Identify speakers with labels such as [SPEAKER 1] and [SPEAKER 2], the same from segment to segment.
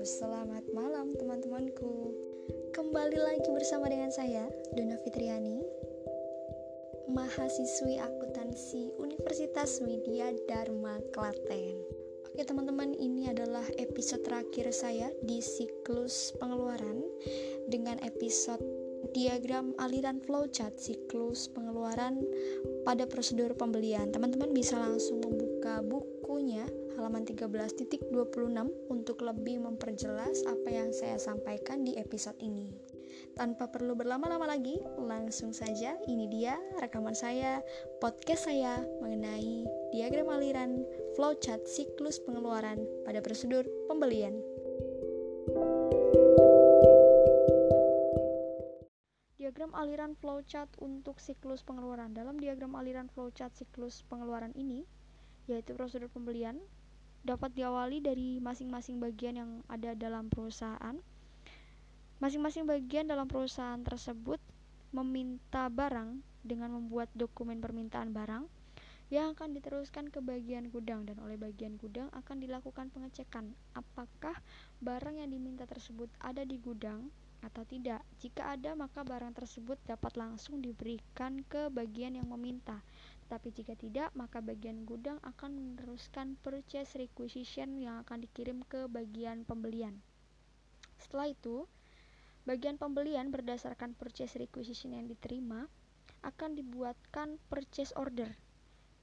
[SPEAKER 1] selamat malam teman-temanku Kembali lagi bersama dengan saya, Dona Fitriani Mahasiswi akuntansi Universitas Widya Dharma Klaten Oke teman-teman, ini adalah episode terakhir saya di siklus pengeluaran Dengan episode diagram aliran flowchart siklus pengeluaran pada prosedur pembelian. Teman-teman bisa langsung membuka bukunya halaman 13.26 untuk lebih memperjelas apa yang saya sampaikan di episode ini. Tanpa perlu berlama-lama lagi, langsung saja ini dia rekaman saya, podcast saya mengenai diagram aliran flowchart siklus pengeluaran pada prosedur pembelian. Diagram aliran flowchart untuk siklus pengeluaran. Dalam diagram aliran flowchart siklus pengeluaran ini, yaitu prosedur pembelian, dapat diawali dari masing-masing bagian yang ada dalam perusahaan. Masing-masing bagian dalam perusahaan tersebut meminta barang dengan membuat dokumen permintaan barang yang akan diteruskan ke bagian gudang dan oleh bagian gudang akan dilakukan pengecekan apakah barang yang diminta tersebut ada di gudang atau tidak. Jika ada, maka barang tersebut dapat langsung diberikan ke bagian yang meminta. Tapi jika tidak, maka bagian gudang akan meneruskan purchase requisition yang akan dikirim ke bagian pembelian. Setelah itu, bagian pembelian berdasarkan purchase requisition yang diterima akan dibuatkan purchase order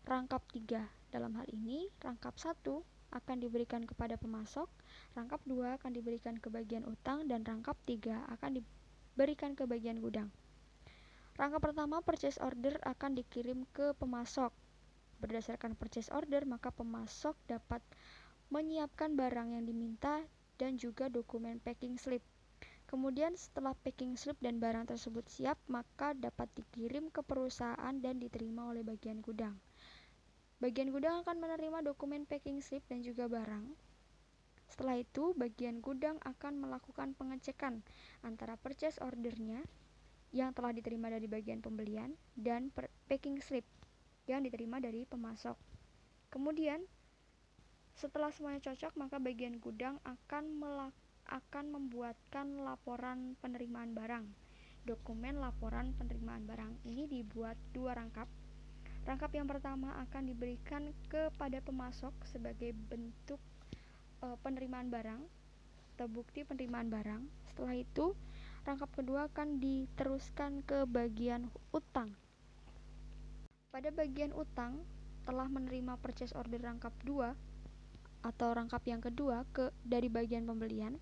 [SPEAKER 1] rangkap 3. Dalam hal ini, rangkap 1 akan diberikan kepada pemasok, rangkap 2 akan diberikan ke bagian utang, dan rangkap 3 akan diberikan ke bagian gudang. Rangka pertama purchase order akan dikirim ke pemasok. Berdasarkan purchase order, maka pemasok dapat menyiapkan barang yang diminta dan juga dokumen packing slip. Kemudian setelah packing slip dan barang tersebut siap, maka dapat dikirim ke perusahaan dan diterima oleh bagian gudang. Bagian gudang akan menerima dokumen packing slip dan juga barang. Setelah itu, bagian gudang akan melakukan pengecekan antara purchase ordernya yang telah diterima dari bagian pembelian dan packing slip yang diterima dari pemasok. Kemudian, setelah semuanya cocok, maka bagian gudang akan akan membuatkan laporan penerimaan barang. Dokumen laporan penerimaan barang ini dibuat dua rangkap. Rangkap yang pertama akan diberikan kepada pemasok sebagai bentuk e, penerimaan barang atau bukti penerimaan barang. Setelah itu, rangkap kedua akan diteruskan ke bagian utang. Pada bagian utang telah menerima purchase order rangkap 2 atau rangkap yang kedua ke dari bagian pembelian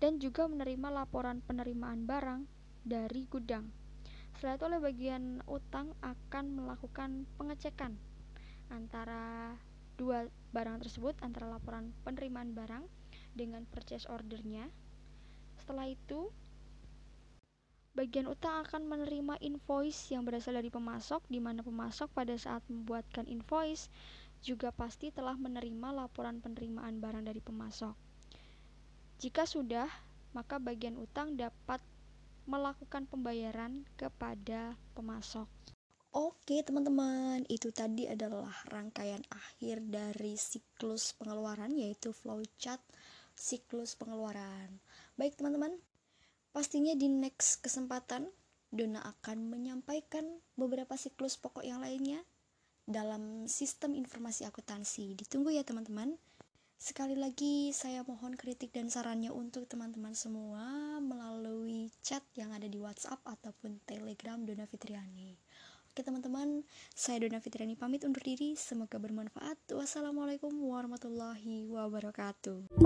[SPEAKER 1] dan juga menerima laporan penerimaan barang dari gudang. Setelah itu oleh bagian utang akan melakukan pengecekan antara dua barang tersebut antara laporan penerimaan barang dengan purchase ordernya. Setelah itu Bagian utang akan menerima invoice yang berasal dari pemasok, di mana pemasok pada saat membuatkan invoice juga pasti telah menerima laporan penerimaan barang dari pemasok. Jika sudah, maka bagian utang dapat melakukan pembayaran kepada pemasok. Oke, teman-teman, itu tadi adalah rangkaian akhir dari siklus pengeluaran, yaitu flowchart siklus pengeluaran. Baik, teman-teman, Pastinya di next kesempatan Dona akan menyampaikan beberapa siklus pokok yang lainnya dalam sistem informasi akuntansi. Ditunggu ya teman-teman. Sekali lagi saya mohon kritik dan sarannya untuk teman-teman semua melalui chat yang ada di WhatsApp ataupun Telegram Dona Fitriani. Oke teman-teman, saya Dona Fitriani pamit undur diri. Semoga bermanfaat. Wassalamualaikum warahmatullahi wabarakatuh.